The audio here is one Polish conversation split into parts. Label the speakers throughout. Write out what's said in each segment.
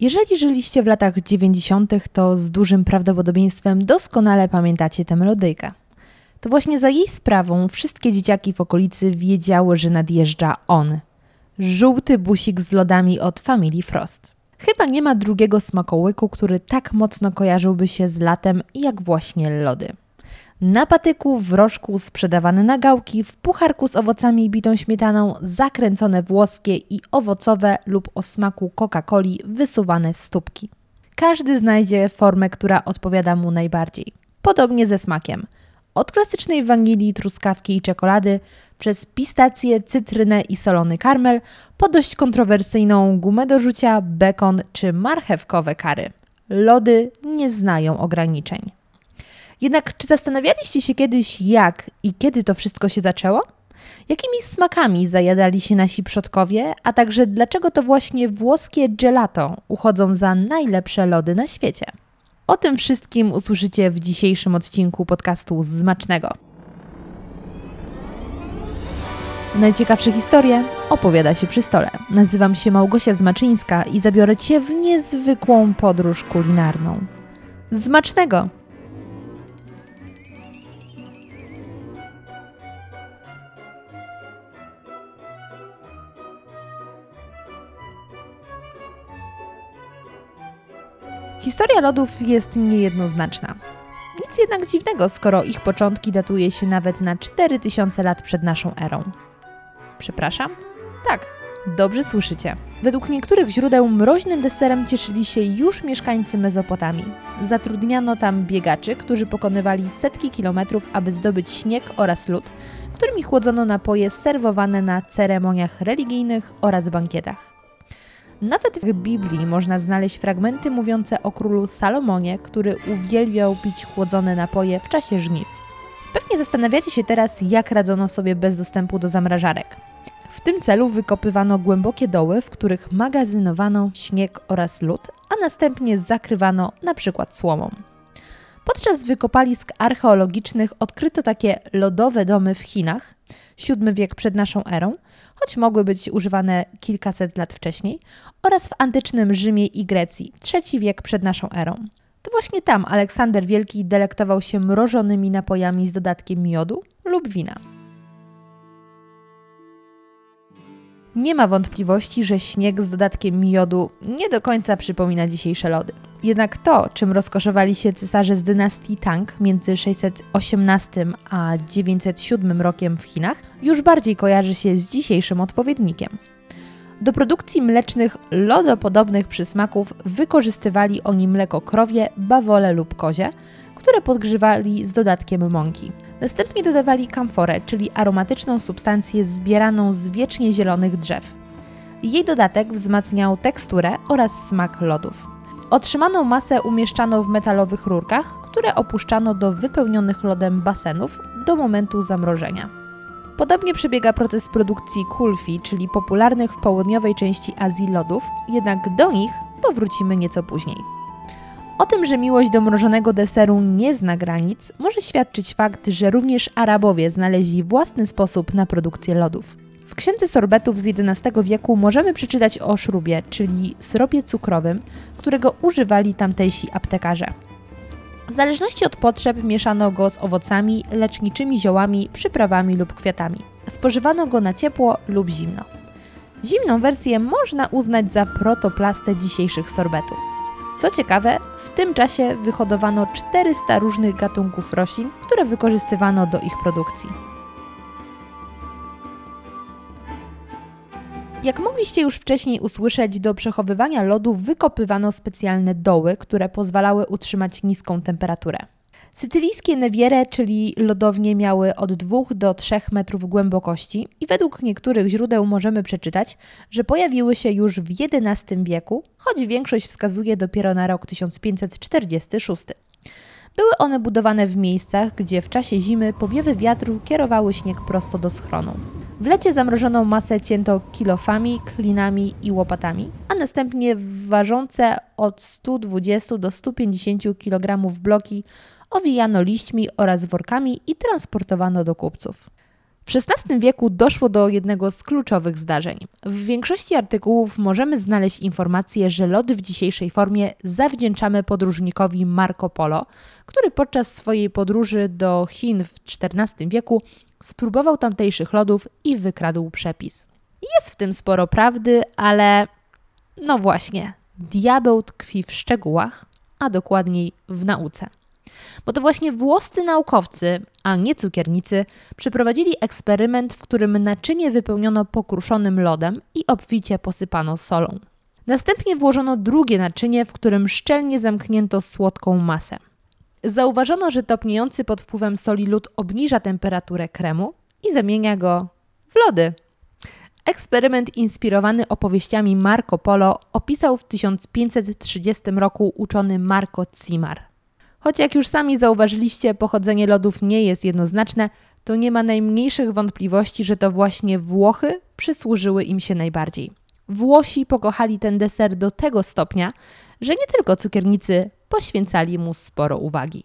Speaker 1: Jeżeli żyliście w latach 90., to z dużym prawdopodobieństwem doskonale pamiętacie tę melodyjkę. To właśnie za jej sprawą wszystkie dzieciaki w okolicy wiedziały, że nadjeżdża on. Żółty busik z lodami od Family Frost. Chyba nie ma drugiego smakołyku, który tak mocno kojarzyłby się z latem jak właśnie lody. Na patyku, w rożku sprzedawane na gałki, w pucharku z owocami i bitą śmietaną, zakręcone włoskie i owocowe lub o smaku Coca-Coli wysuwane stópki. Każdy znajdzie formę, która odpowiada mu najbardziej. Podobnie ze smakiem. Od klasycznej wanilii, truskawki i czekolady, przez pistację, cytrynę i solony karmel, po dość kontrowersyjną gumę do rzucia, bekon czy marchewkowe kary. Lody nie znają ograniczeń. Jednak czy zastanawialiście się kiedyś, jak i kiedy to wszystko się zaczęło? Jakimi smakami zajadali się nasi przodkowie, a także dlaczego to właśnie włoskie gelato uchodzą za najlepsze lody na świecie? O tym wszystkim usłyszycie w dzisiejszym odcinku podcastu Zmacznego. Najciekawsze historie opowiada się przy stole. Nazywam się Małgosia Zmaczyńska i zabiorę Cię w niezwykłą podróż kulinarną. Zmacznego! Historia lodów jest niejednoznaczna. Nic jednak dziwnego, skoro ich początki datuje się nawet na 4000 lat przed naszą erą. Przepraszam? Tak, dobrze słyszycie. Według niektórych źródeł mroźnym deserem cieszyli się już mieszkańcy Mezopotamii. Zatrudniano tam biegaczy, którzy pokonywali setki kilometrów, aby zdobyć śnieg oraz lód, którymi chłodzono napoje serwowane na ceremoniach religijnych oraz bankietach. Nawet w Biblii można znaleźć fragmenty mówiące o królu Salomonie, który uwielbiał pić chłodzone napoje w czasie żniw. Pewnie zastanawiacie się teraz, jak radzono sobie bez dostępu do zamrażarek. W tym celu wykopywano głębokie doły, w których magazynowano śnieg oraz lód, a następnie zakrywano przykład słomą. Podczas wykopalisk archeologicznych odkryto takie lodowe domy w Chinach, VII wiek przed naszą erą, choć mogły być używane kilkaset lat wcześniej, oraz w antycznym Rzymie i Grecji, III wiek przed naszą erą. To właśnie tam Aleksander Wielki delektował się mrożonymi napojami z dodatkiem miodu lub wina. Nie ma wątpliwości, że śnieg z dodatkiem miodu nie do końca przypomina dzisiejsze lody. Jednak to, czym rozkoszowali się cesarze z dynastii Tang między 618 a 907 rokiem w Chinach, już bardziej kojarzy się z dzisiejszym odpowiednikiem. Do produkcji mlecznych, lodopodobnych przysmaków wykorzystywali oni mleko krowie, bawole lub kozie, które podgrzewali z dodatkiem mąki. Następnie dodawali kamforę, czyli aromatyczną substancję zbieraną z wiecznie zielonych drzew. Jej dodatek wzmacniał teksturę oraz smak lodów. Otrzymaną masę umieszczano w metalowych rurkach, które opuszczano do wypełnionych lodem basenów do momentu zamrożenia. Podobnie przebiega proces produkcji kulfi, czyli popularnych w południowej części Azji lodów, jednak do nich powrócimy nieco później. O tym, że miłość do mrożonego deseru nie zna granic, może świadczyć fakt, że również Arabowie znaleźli własny sposób na produkcję lodów. W księdze sorbetów z XI wieku możemy przeczytać o szrubie, czyli syropie cukrowym, którego używali tamtejsi aptekarze. W zależności od potrzeb mieszano go z owocami, leczniczymi ziołami, przyprawami lub kwiatami. Spożywano go na ciepło lub zimno. Zimną wersję można uznać za protoplastę dzisiejszych sorbetów. Co ciekawe, w tym czasie wyhodowano 400 różnych gatunków roślin, które wykorzystywano do ich produkcji. Jak mogliście już wcześniej usłyszeć, do przechowywania lodu wykopywano specjalne doły, które pozwalały utrzymać niską temperaturę. Sycylijskie newiere, czyli lodownie, miały od 2 do 3 metrów głębokości i według niektórych źródeł możemy przeczytać, że pojawiły się już w XI wieku, choć większość wskazuje dopiero na rok 1546. Były one budowane w miejscach, gdzie w czasie zimy powiewy wiatru kierowały śnieg prosto do schronu. W lecie zamrożoną masę cięto kilofami, klinami i łopatami, a następnie ważące od 120 do 150 kg bloki owijano liśćmi oraz workami i transportowano do kupców. W XVI wieku doszło do jednego z kluczowych zdarzeń. W większości artykułów możemy znaleźć informację, że lody w dzisiejszej formie zawdzięczamy podróżnikowi Marco Polo, który podczas swojej podróży do Chin w XIV wieku spróbował tamtejszych lodów i wykradł przepis. Jest w tym sporo prawdy, ale no właśnie, diabeł tkwi w szczegółach, a dokładniej w nauce. Bo to właśnie włoscy naukowcy, a nie cukiernicy, przeprowadzili eksperyment, w którym naczynie wypełniono pokruszonym lodem i obficie posypano solą. Następnie włożono drugie naczynie, w którym szczelnie zamknięto słodką masę. Zauważono, że topniejący pod wpływem soli lód obniża temperaturę kremu i zamienia go w lody. Eksperyment inspirowany opowieściami Marco Polo opisał w 1530 roku uczony Marco Cimar. Choć jak już sami zauważyliście, pochodzenie lodów nie jest jednoznaczne, to nie ma najmniejszych wątpliwości, że to właśnie Włochy przysłużyły im się najbardziej. Włosi pokochali ten deser do tego stopnia, że nie tylko cukiernicy poświęcali mu sporo uwagi.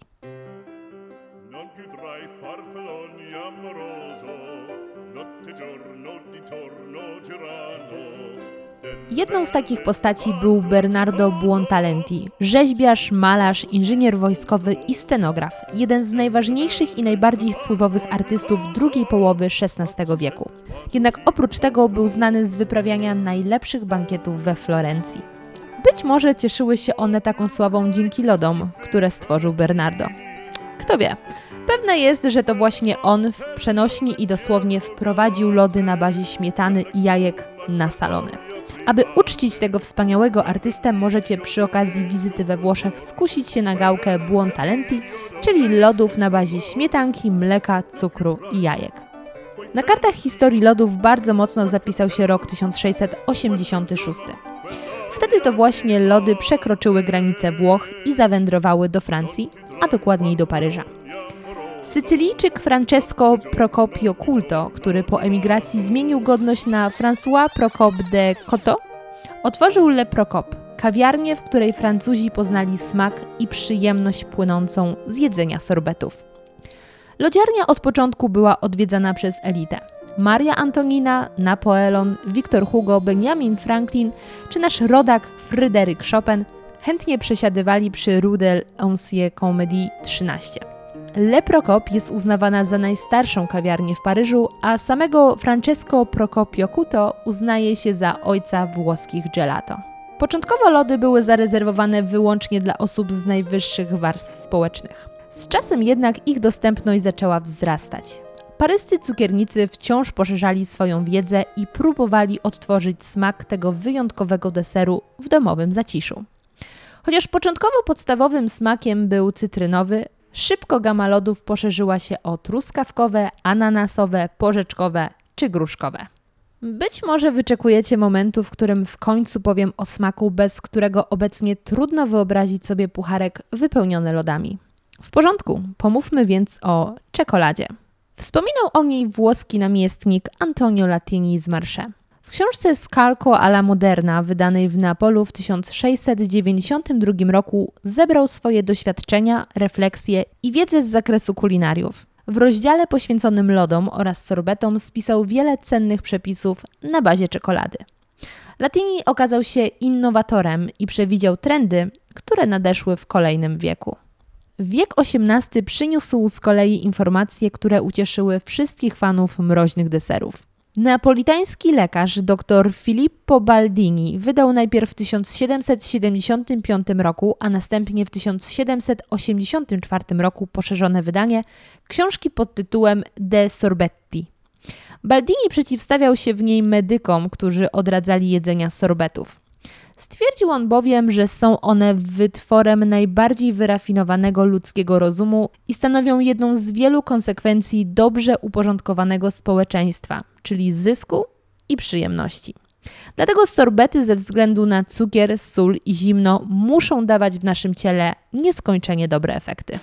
Speaker 1: Jedną z takich postaci był Bernardo Buontalenti, rzeźbiarz, malarz, inżynier wojskowy i scenograf, jeden z najważniejszych i najbardziej wpływowych artystów drugiej połowy XVI wieku. Jednak oprócz tego był znany z wyprawiania najlepszych bankietów we Florencji. Być może cieszyły się one taką sławą dzięki lodom, które stworzył Bernardo. Kto wie, Pewne jest, że to właśnie on w przenośni i dosłownie wprowadził lody na bazie śmietany i jajek na salony. Aby uczcić tego wspaniałego artystę, możecie przy okazji wizyty we Włoszech skusić się na gałkę Buontalenti, czyli lodów na bazie śmietanki, mleka, cukru i jajek. Na kartach historii lodów bardzo mocno zapisał się rok 1686. Wtedy to właśnie lody przekroczyły granice Włoch i zawędrowały do Francji, a dokładniej do Paryża. Sycylijczyk Francesco Procopio Culto, który po emigracji zmienił godność na François Procop de Coto, otworzył Le Procop, kawiarnię, w której Francuzi poznali smak i przyjemność płynącą z jedzenia sorbetów. Lodziarnia od początku była odwiedzana przez elitę. Maria Antonina, Napoleon, Victor Hugo, Benjamin Franklin czy nasz rodak Fryderyk Chopin chętnie przesiadywali przy Rue de Comédie 13. Le Procop jest uznawana za najstarszą kawiarnię w Paryżu, a samego Francesco Procopio Cuto uznaje się za ojca włoskich gelato. Początkowo lody były zarezerwowane wyłącznie dla osób z najwyższych warstw społecznych. Z czasem jednak ich dostępność zaczęła wzrastać. Paryscy cukiernicy wciąż poszerzali swoją wiedzę i próbowali odtworzyć smak tego wyjątkowego deseru w domowym zaciszu. Chociaż początkowo podstawowym smakiem był cytrynowy, Szybko gama lodów poszerzyła się o truskawkowe, ananasowe, porzeczkowe czy gruszkowe. Być może wyczekujecie momentu, w którym w końcu powiem o smaku, bez którego obecnie trudno wyobrazić sobie pucharek wypełniony lodami. W porządku, pomówmy więc o czekoladzie. Wspominał o niej włoski namiestnik Antonio Latini z Marsze. W książce Scalco alla Moderna, wydanej w Neapolu w 1692 roku, zebrał swoje doświadczenia, refleksje i wiedzę z zakresu kulinariów. W rozdziale poświęconym lodom oraz sorbetom spisał wiele cennych przepisów na bazie czekolady. Latini okazał się innowatorem i przewidział trendy, które nadeszły w kolejnym wieku. Wiek XVIII przyniósł z kolei informacje, które ucieszyły wszystkich fanów mroźnych deserów. Neapolitański lekarz dr Filippo Baldini wydał najpierw w 1775 roku, a następnie w 1784 roku poszerzone wydanie książki pod tytułem De Sorbetti. Baldini przeciwstawiał się w niej medykom, którzy odradzali jedzenia sorbetów. Stwierdził on bowiem, że są one wytworem najbardziej wyrafinowanego ludzkiego rozumu i stanowią jedną z wielu konsekwencji dobrze uporządkowanego społeczeństwa, czyli zysku i przyjemności. Dlatego sorbety ze względu na cukier, sól i zimno muszą dawać w naszym ciele nieskończenie dobre efekty.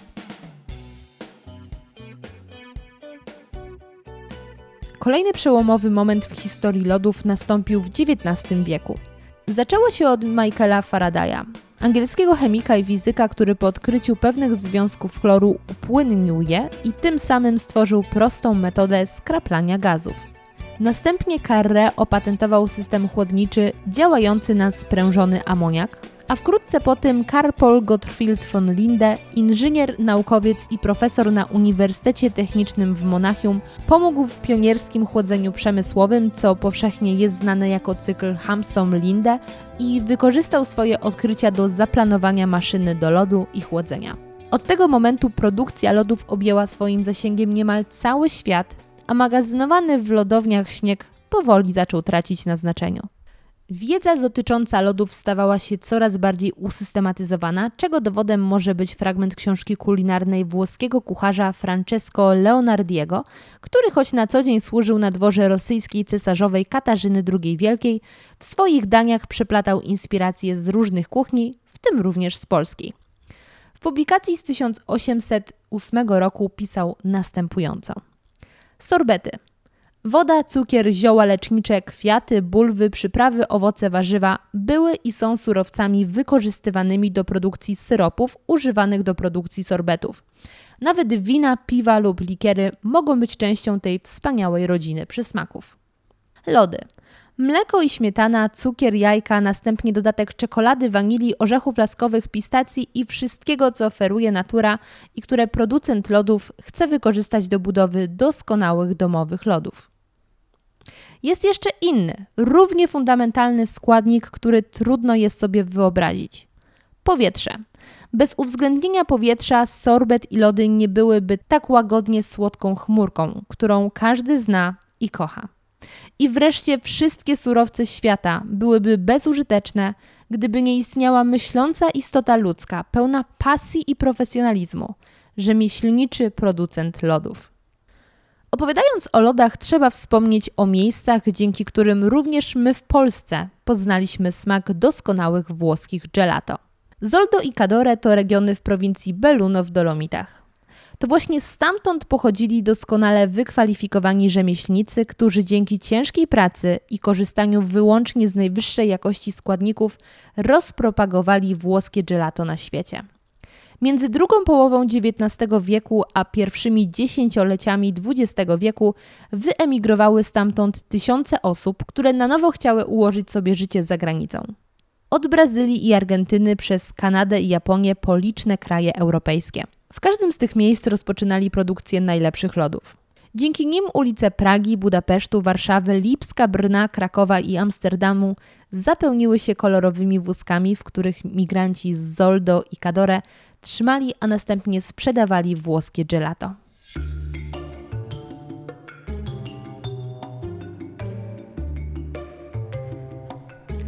Speaker 1: Kolejny przełomowy moment w historii lodów nastąpił w XIX wieku. Zaczęło się od Michaela Faradaya. angielskiego chemika i fizyka, który po odkryciu pewnych związków chloru upłynnił je i tym samym stworzył prostą metodę skraplania gazów. Następnie Carré opatentował system chłodniczy działający na sprężony amoniak, a wkrótce po tym Karl Paul Gottfried von Linde, inżynier, naukowiec i profesor na Uniwersytecie Technicznym w Monachium, pomógł w pionierskim chłodzeniu przemysłowym, co powszechnie jest znane jako cykl Hamson-Linde i wykorzystał swoje odkrycia do zaplanowania maszyny do lodu i chłodzenia. Od tego momentu produkcja lodów objęła swoim zasięgiem niemal cały świat, a magazynowany w lodowniach śnieg powoli zaczął tracić na znaczeniu. Wiedza dotycząca lodów stawała się coraz bardziej usystematyzowana, czego dowodem może być fragment książki kulinarnej włoskiego kucharza Francesco Leonardiego, który choć na co dzień służył na dworze rosyjskiej cesarzowej Katarzyny II Wielkiej, w swoich daniach przeplatał inspiracje z różnych kuchni, w tym również z polskiej. W publikacji z 1808 roku pisał następująco. Sorbety – Woda, cukier, zioła lecznicze, kwiaty, bulwy, przyprawy, owoce, warzywa były i są surowcami wykorzystywanymi do produkcji syropów używanych do produkcji sorbetów. Nawet wina, piwa lub likiery mogą być częścią tej wspaniałej rodziny przysmaków. Lody. Mleko i śmietana, cukier, jajka, następnie dodatek czekolady, wanilii, orzechów laskowych, pistacji i wszystkiego, co oferuje natura i które producent lodów chce wykorzystać do budowy doskonałych domowych lodów. Jest jeszcze inny, równie fundamentalny składnik, który trudno jest sobie wyobrazić. Powietrze. Bez uwzględnienia powietrza sorbet i lody nie byłyby tak łagodnie słodką chmurką, którą każdy zna i kocha. I wreszcie wszystkie surowce świata byłyby bezużyteczne, gdyby nie istniała myśląca istota ludzka, pełna pasji i profesjonalizmu, rzemieślniczy producent lodów. Opowiadając o lodach, trzeba wspomnieć o miejscach, dzięki którym również my w Polsce poznaliśmy smak doskonałych włoskich gelato. Zoldo i Cadore to regiony w prowincji Belluno w Dolomitach. To właśnie stamtąd pochodzili doskonale wykwalifikowani rzemieślnicy, którzy dzięki ciężkiej pracy i korzystaniu wyłącznie z najwyższej jakości składników rozpropagowali włoskie gelato na świecie. Między drugą połową XIX wieku a pierwszymi dziesięcioleciami XX wieku wyemigrowały stamtąd tysiące osób, które na nowo chciały ułożyć sobie życie za granicą. Od Brazylii i Argentyny przez Kanadę i Japonię po liczne kraje europejskie. W każdym z tych miejsc rozpoczynali produkcję najlepszych lodów. Dzięki nim ulice Pragi, Budapesztu, Warszawy, Lipska, Brna, Krakowa i Amsterdamu zapełniły się kolorowymi wózkami, w których migranci z Zoldo i Cadore trzymali, a następnie sprzedawali włoskie gelato.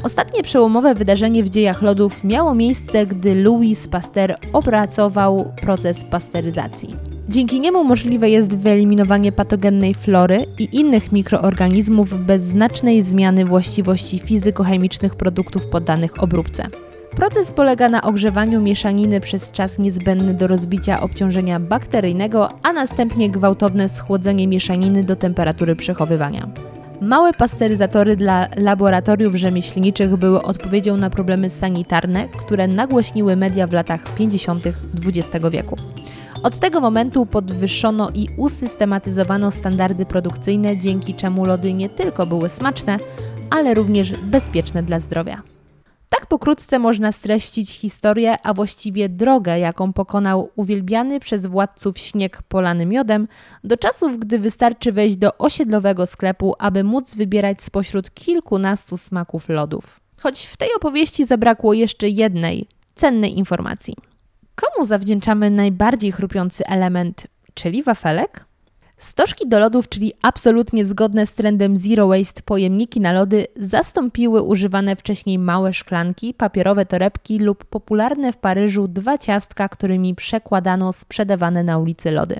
Speaker 1: Ostatnie przełomowe wydarzenie w dziejach lodów miało miejsce, gdy Louis Pasteur opracował proces pasteryzacji. Dzięki niemu możliwe jest wyeliminowanie patogennej flory i innych mikroorganizmów bez znacznej zmiany właściwości fizykochemicznych produktów poddanych obróbce. Proces polega na ogrzewaniu mieszaniny przez czas niezbędny do rozbicia obciążenia bakteryjnego, a następnie gwałtowne schłodzenie mieszaniny do temperatury przechowywania. Małe pasteryzatory dla laboratoriów rzemieślniczych były odpowiedzią na problemy sanitarne, które nagłośniły media w latach 50. XX wieku. Od tego momentu podwyższono i usystematyzowano standardy produkcyjne, dzięki czemu lody nie tylko były smaczne, ale również bezpieczne dla zdrowia. Tak pokrótce można streścić historię, a właściwie drogę, jaką pokonał uwielbiany przez władców śnieg polany miodem, do czasów, gdy wystarczy wejść do osiedlowego sklepu, aby móc wybierać spośród kilkunastu smaków lodów. Choć w tej opowieści zabrakło jeszcze jednej cennej informacji. Komu zawdzięczamy najbardziej chrupiący element, czyli wafelek? Stożki do lodów, czyli absolutnie zgodne z trendem zero waste pojemniki na lody, zastąpiły używane wcześniej małe szklanki, papierowe torebki lub popularne w Paryżu dwa ciastka, którymi przekładano sprzedawane na ulicy lody.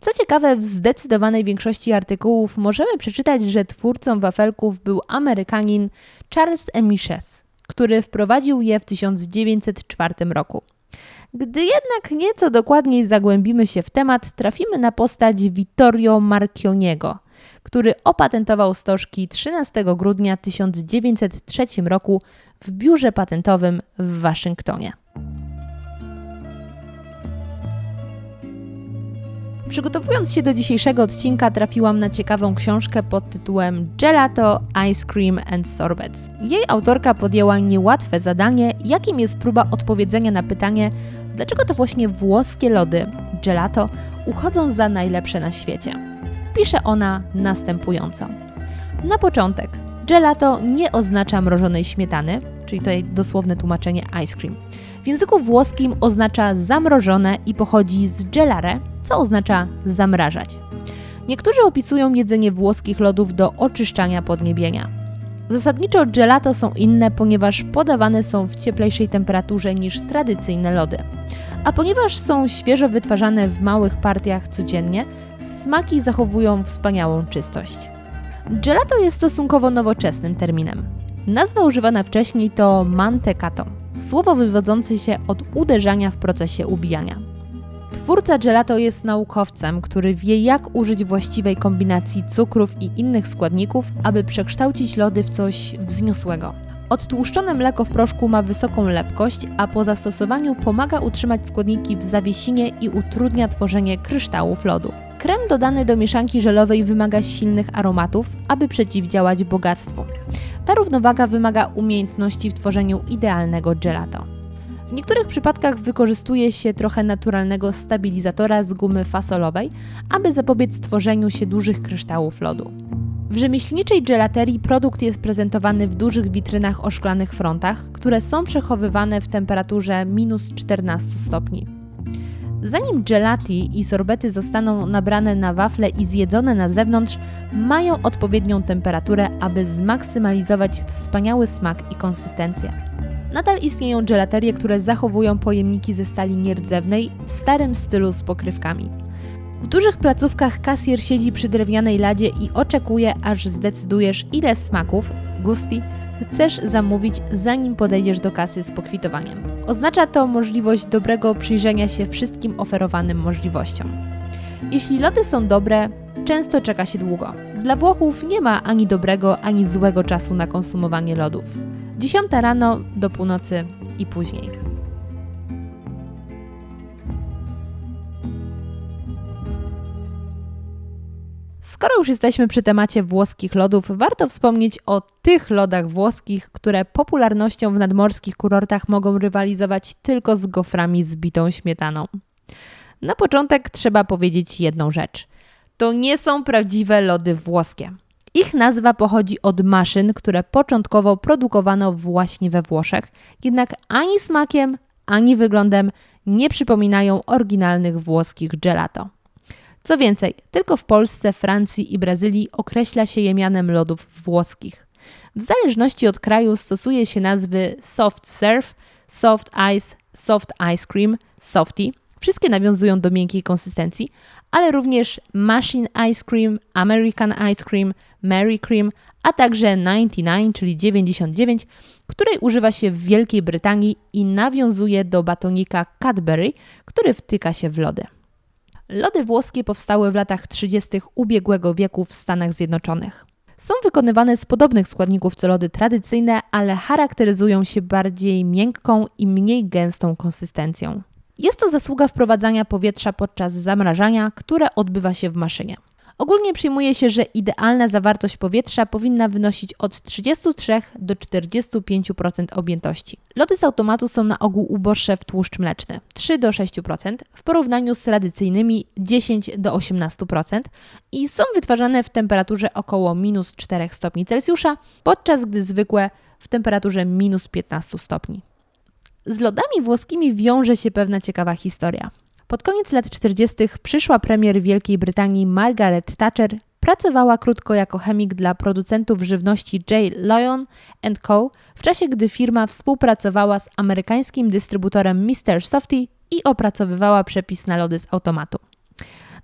Speaker 1: Co ciekawe, w zdecydowanej większości artykułów możemy przeczytać, że twórcą wafelków był Amerykanin Charles Emiches, który wprowadził je w 1904 roku. Gdy jednak nieco dokładniej zagłębimy się w temat, trafimy na postać Vittorio Marchioniego, który opatentował stożki 13 grudnia 1903 roku w biurze patentowym w Waszyngtonie. Przygotowując się do dzisiejszego odcinka, trafiłam na ciekawą książkę pod tytułem Gelato, Ice Cream and Sorbets. Jej autorka podjęła niełatwe zadanie, jakim jest próba odpowiedzenia na pytanie, dlaczego to właśnie włoskie lody, gelato, uchodzą za najlepsze na świecie. Pisze ona następująco. Na początek, gelato nie oznacza mrożonej śmietany, czyli tutaj dosłowne tłumaczenie ice cream. W języku włoskim oznacza zamrożone i pochodzi z gelare, co oznacza zamrażać. Niektórzy opisują jedzenie włoskich lodów do oczyszczania podniebienia. Zasadniczo gelato są inne, ponieważ podawane są w cieplejszej temperaturze niż tradycyjne lody. A ponieważ są świeżo wytwarzane w małych partiach codziennie, smaki zachowują wspaniałą czystość. Gelato jest stosunkowo nowoczesnym terminem. Nazwa używana wcześniej to mantecato, słowo wywodzące się od uderzania w procesie ubijania. Twórca gelato jest naukowcem, który wie jak użyć właściwej kombinacji cukrów i innych składników, aby przekształcić lody w coś wzniosłego. Odtłuszczone mleko w proszku ma wysoką lepkość, a po zastosowaniu pomaga utrzymać składniki w zawiesinie i utrudnia tworzenie kryształów lodu. Krem dodany do mieszanki żelowej wymaga silnych aromatów, aby przeciwdziałać bogactwu. Ta równowaga wymaga umiejętności w tworzeniu idealnego gelato. W niektórych przypadkach wykorzystuje się trochę naturalnego stabilizatora z gumy fasolowej, aby zapobiec tworzeniu się dużych kryształów lodu. W rzemieślniczej gelaterii produkt jest prezentowany w dużych witrynach o szklanych frontach, które są przechowywane w temperaturze minus 14 stopni. Zanim gelati i sorbety zostaną nabrane na wafle i zjedzone na zewnątrz, mają odpowiednią temperaturę, aby zmaksymalizować wspaniały smak i konsystencję. Nadal istnieją gelaterie, które zachowują pojemniki ze stali nierdzewnej w starym stylu z pokrywkami. W dużych placówkach kasjer siedzi przy drewnianej ladzie i oczekuje, aż zdecydujesz, ile smaków, gusti, chcesz zamówić, zanim podejdziesz do kasy z pokwitowaniem. Oznacza to możliwość dobrego przyjrzenia się wszystkim oferowanym możliwościom. Jeśli lody są dobre, często czeka się długo. Dla Włochów nie ma ani dobrego, ani złego czasu na konsumowanie lodów. 10 rano do północy i później. Skoro już jesteśmy przy temacie włoskich lodów, warto wspomnieć o tych lodach włoskich, które popularnością w nadmorskich kurortach mogą rywalizować tylko z goframi z bitą śmietaną. Na początek trzeba powiedzieć jedną rzecz. To nie są prawdziwe lody włoskie. Ich nazwa pochodzi od maszyn, które początkowo produkowano właśnie we Włoszech, jednak ani smakiem, ani wyglądem nie przypominają oryginalnych włoskich gelato. Co więcej, tylko w Polsce, Francji i Brazylii określa się je mianem lodów włoskich. W zależności od kraju stosuje się nazwy soft serve, soft ice, soft ice cream, softy. Wszystkie nawiązują do miękkiej konsystencji, ale również machine ice cream, American ice cream, Mary cream, a także 99, czyli 99, której używa się w Wielkiej Brytanii i nawiązuje do batonika Cadbury, który wtyka się w lody. Lody włoskie powstały w latach 30. ubiegłego wieku w Stanach Zjednoczonych. Są wykonywane z podobnych składników co lody tradycyjne, ale charakteryzują się bardziej miękką i mniej gęstą konsystencją. Jest to zasługa wprowadzania powietrza podczas zamrażania, które odbywa się w maszynie. Ogólnie przyjmuje się, że idealna zawartość powietrza powinna wynosić od 33 do 45% objętości. Lody z automatu są na ogół uboższe w tłuszcz mleczny 3 do 6% w porównaniu z tradycyjnymi 10 do 18% i są wytwarzane w temperaturze około minus 4 stopni Celsjusza, podczas gdy zwykłe w temperaturze minus 15 stopni. Z lodami włoskimi wiąże się pewna ciekawa historia. Pod koniec lat 40. przyszła premier Wielkiej Brytanii Margaret Thatcher pracowała krótko jako chemik dla producentów żywności J. Lyon Co. w czasie gdy firma współpracowała z amerykańskim dystrybutorem Mr. Softy i opracowywała przepis na lody z automatu.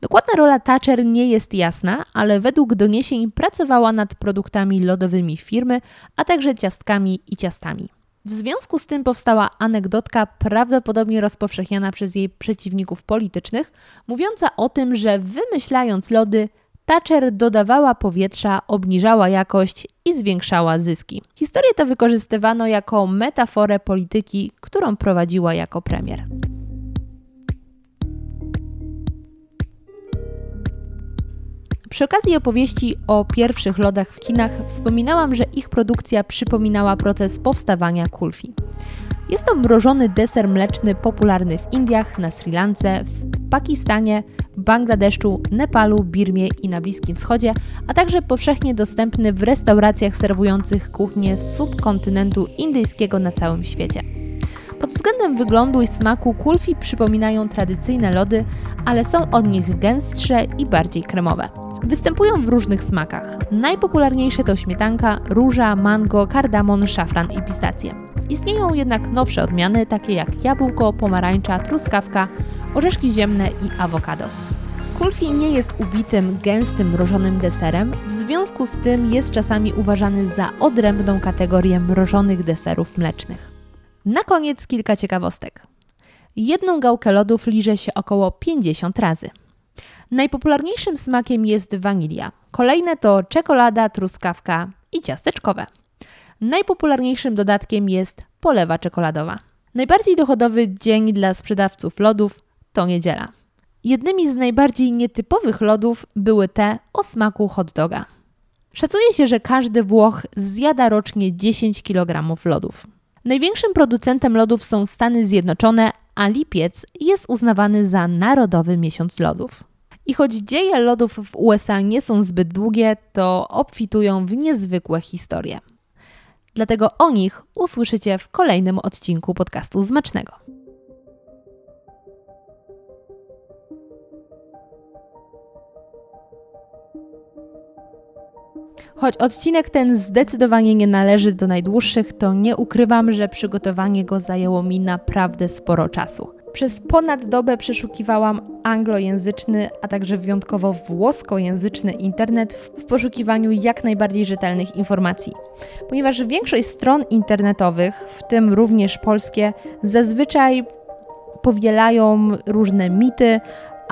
Speaker 1: Dokładna rola Thatcher nie jest jasna, ale według doniesień pracowała nad produktami lodowymi firmy, a także ciastkami i ciastami. W związku z tym powstała anegdotka, prawdopodobnie rozpowszechniana przez jej przeciwników politycznych, mówiąca o tym, że wymyślając lody, Thatcher dodawała powietrza, obniżała jakość i zwiększała zyski. Historię to wykorzystywano jako metaforę polityki, którą prowadziła jako premier. Przy okazji opowieści o pierwszych lodach w kinach wspominałam, że ich produkcja przypominała proces powstawania kulfi. Jest to mrożony deser mleczny popularny w Indiach, na Sri Lance, w Pakistanie, Bangladeszu, Nepalu, Birmie i na Bliskim Wschodzie, a także powszechnie dostępny w restauracjach serwujących kuchnię z subkontynentu indyjskiego na całym świecie. Pod względem wyglądu i smaku kulfi przypominają tradycyjne lody, ale są od nich gęstsze i bardziej kremowe. Występują w różnych smakach. Najpopularniejsze to śmietanka, róża, mango, kardamon, szafran i pistacje. Istnieją jednak nowsze odmiany, takie jak jabłko, pomarańcza, truskawka, orzeszki ziemne i awokado. Kulfi nie jest ubitym, gęstym, mrożonym deserem, w związku z tym jest czasami uważany za odrębną kategorię mrożonych deserów mlecznych. Na koniec kilka ciekawostek. Jedną gałkę lodów liże się około 50 razy. Najpopularniejszym smakiem jest wanilia. Kolejne to czekolada, truskawka i ciasteczkowe. Najpopularniejszym dodatkiem jest polewa czekoladowa. Najbardziej dochodowy dzień dla sprzedawców lodów to niedziela. Jednymi z najbardziej nietypowych lodów były te o smaku hot doga. Szacuje się, że każdy Włoch zjada rocznie 10 kg lodów. Największym producentem lodów są Stany Zjednoczone, a lipiec jest uznawany za Narodowy Miesiąc Lodów. I choć dzieje lodów w USA nie są zbyt długie, to obfitują w niezwykłe historie. Dlatego o nich usłyszycie w kolejnym odcinku podcastu Zmacznego. Choć odcinek ten zdecydowanie nie należy do najdłuższych, to nie ukrywam, że przygotowanie go zajęło mi naprawdę sporo czasu. Przez ponad dobę przeszukiwałam anglojęzyczny, a także wyjątkowo włoskojęzyczny internet w poszukiwaniu jak najbardziej rzetelnych informacji. Ponieważ większość stron internetowych, w tym również polskie, zazwyczaj powielają różne mity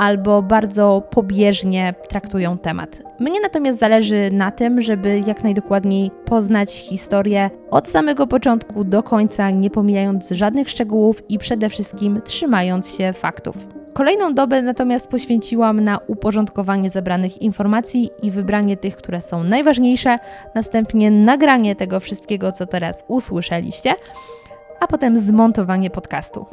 Speaker 1: albo bardzo pobieżnie traktują temat. Mnie natomiast zależy na tym, żeby jak najdokładniej poznać historię od samego początku do końca, nie pomijając żadnych szczegółów i przede wszystkim trzymając się faktów. Kolejną dobę natomiast poświęciłam na uporządkowanie zebranych informacji i wybranie tych, które są najważniejsze, następnie nagranie tego wszystkiego, co teraz usłyszeliście, a potem zmontowanie podcastu.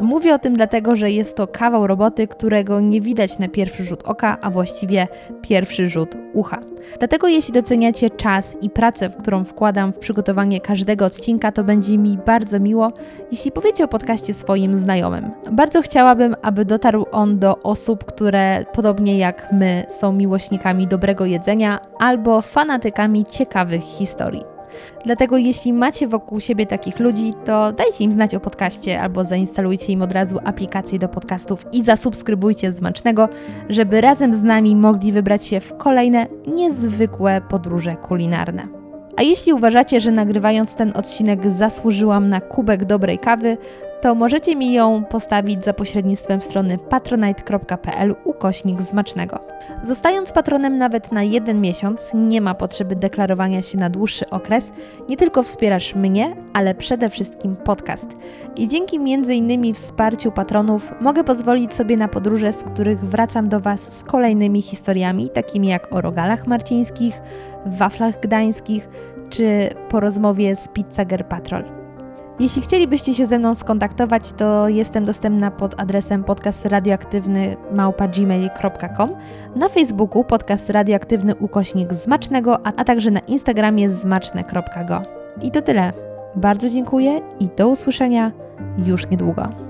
Speaker 1: Mówię o tym dlatego, że jest to kawał roboty, którego nie widać na pierwszy rzut oka, a właściwie pierwszy rzut ucha. Dlatego jeśli doceniacie czas i pracę, w którą wkładam w przygotowanie każdego odcinka, to będzie mi bardzo miło, jeśli powiecie o podcaście swoim znajomym. Bardzo chciałabym, aby dotarł on do osób, które podobnie jak my są miłośnikami dobrego jedzenia albo fanatykami ciekawych historii. Dlatego jeśli macie wokół siebie takich ludzi, to dajcie im znać o podcaście albo zainstalujcie im od razu aplikację do podcastów i zasubskrybujcie Zmacznego, żeby razem z nami mogli wybrać się w kolejne niezwykłe podróże kulinarne. A jeśli uważacie, że nagrywając ten odcinek zasłużyłam na kubek dobrej kawy, to możecie mi ją postawić za pośrednictwem strony patronite.pl ukośnik zmacznego. Zostając patronem nawet na jeden miesiąc, nie ma potrzeby deklarowania się na dłuższy okres. Nie tylko wspierasz mnie, ale przede wszystkim podcast. I dzięki m.in. wsparciu patronów mogę pozwolić sobie na podróże, z których wracam do Was z kolejnymi historiami, takimi jak o rogalach marcińskich, waflach gdańskich czy po rozmowie z Pizzager Patrol. Jeśli chcielibyście się ze mną skontaktować, to jestem dostępna pod adresem podcast radioaktywny na Facebooku podcast radioaktywny ukośnik zmacznego, a, a także na Instagramie zmaczne.go. I to tyle. Bardzo dziękuję i do usłyszenia już niedługo.